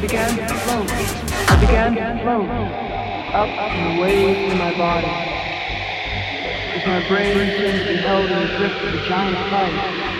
began to float. I began to float up and away from my body. As my brain seemed to be held in the grip of a giant kite.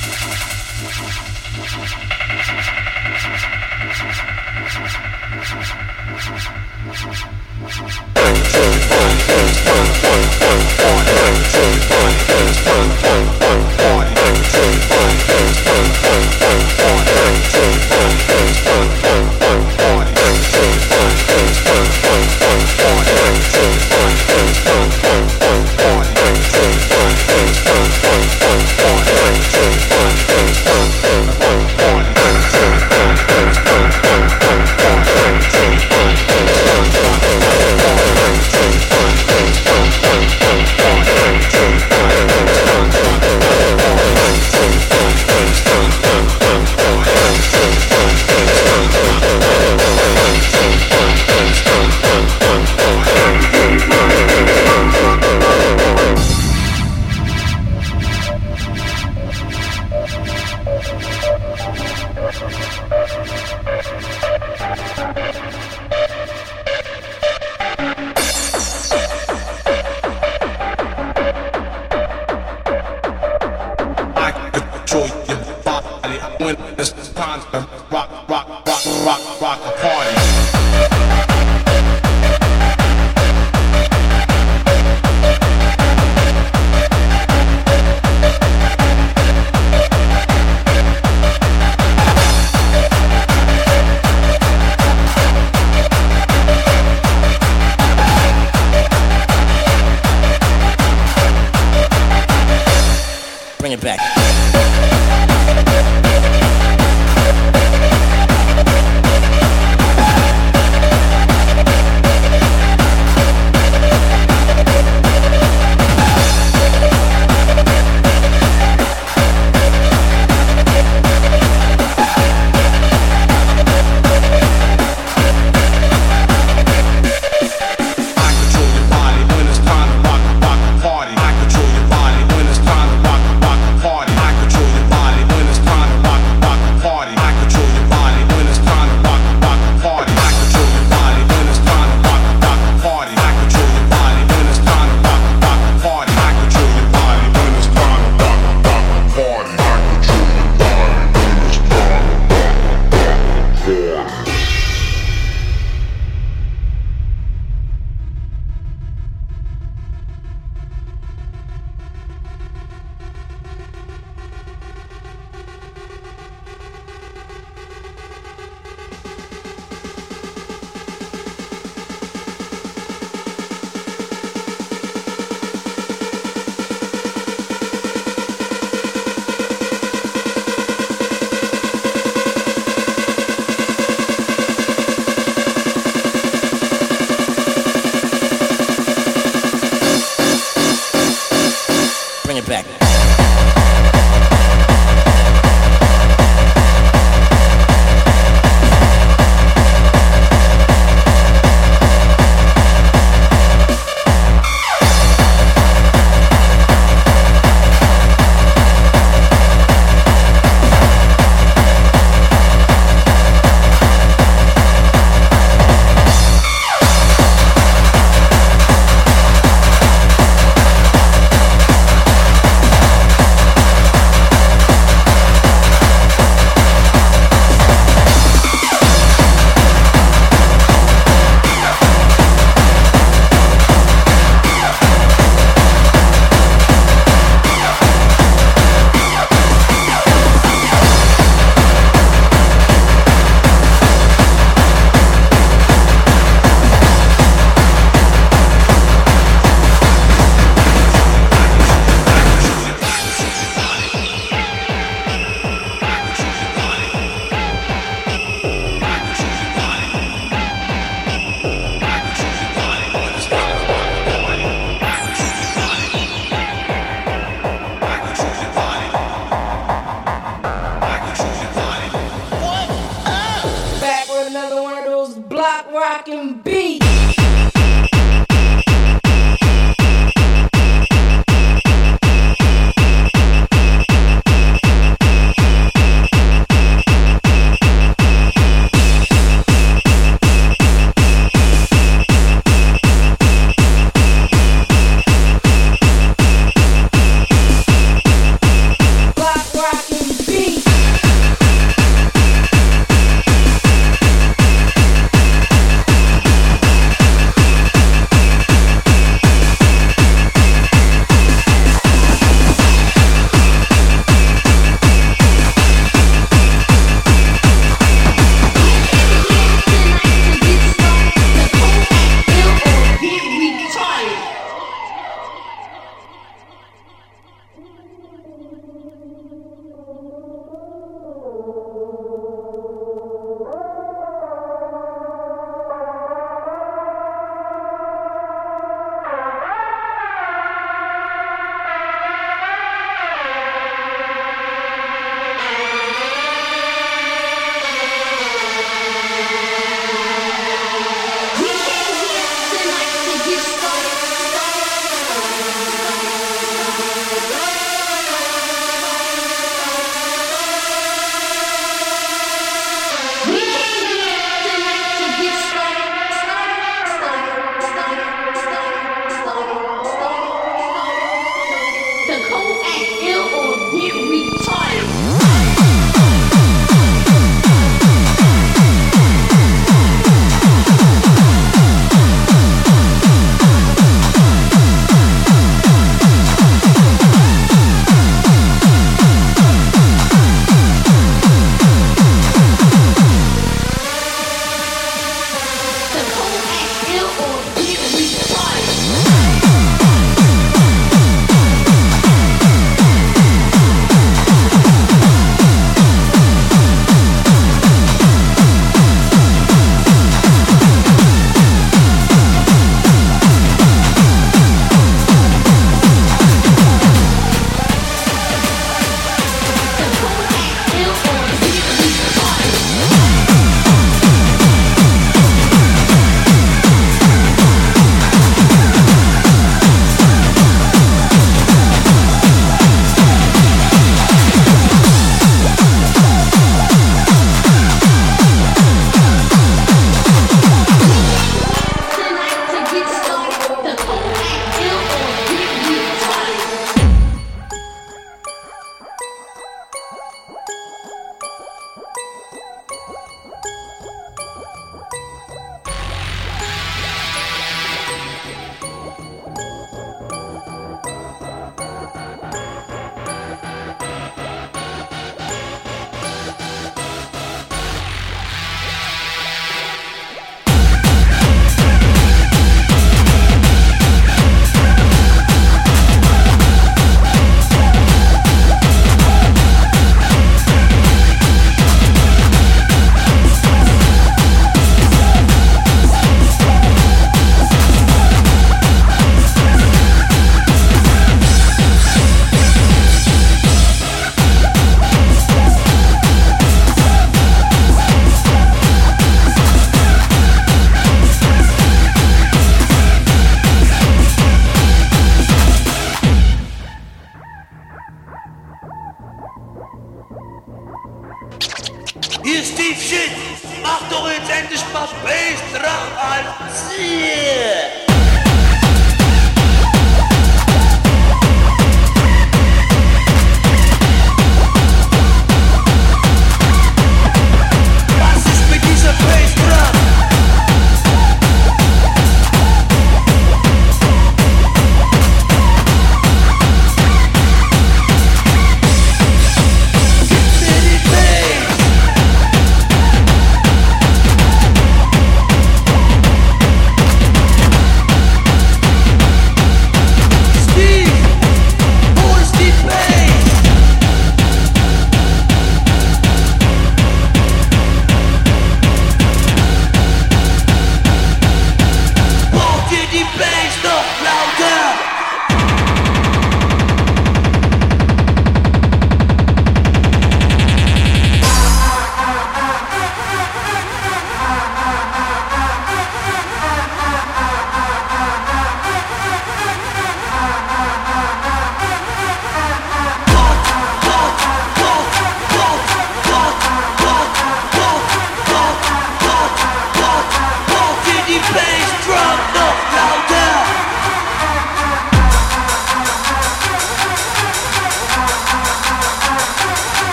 Oh,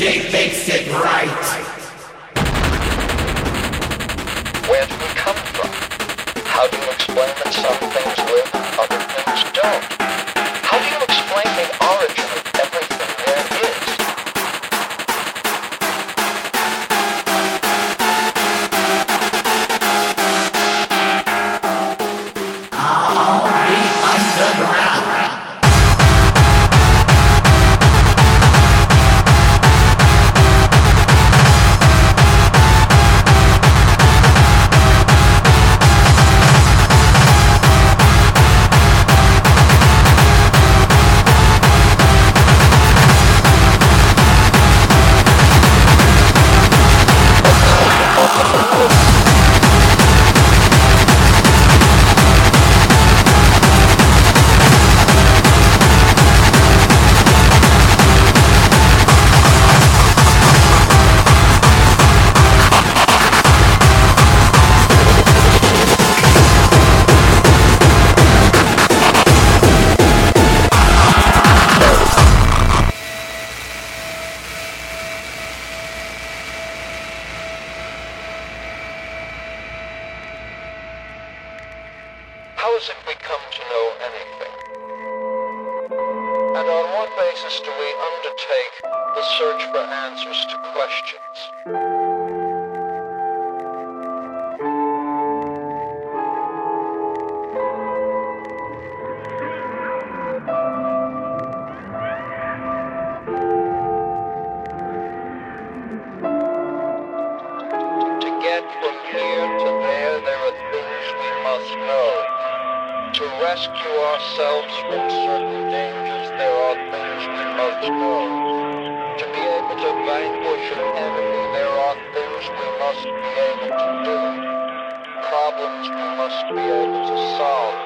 How is it music we come to know anything? And on what basis do we undertake the search for answers to questions? Ourselves from certain dangers, there are things we must know. To be able to vanquish an enemy, there are things we must be able to do. Problems we must be able to solve.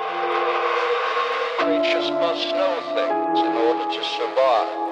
Creatures must know things in order to survive.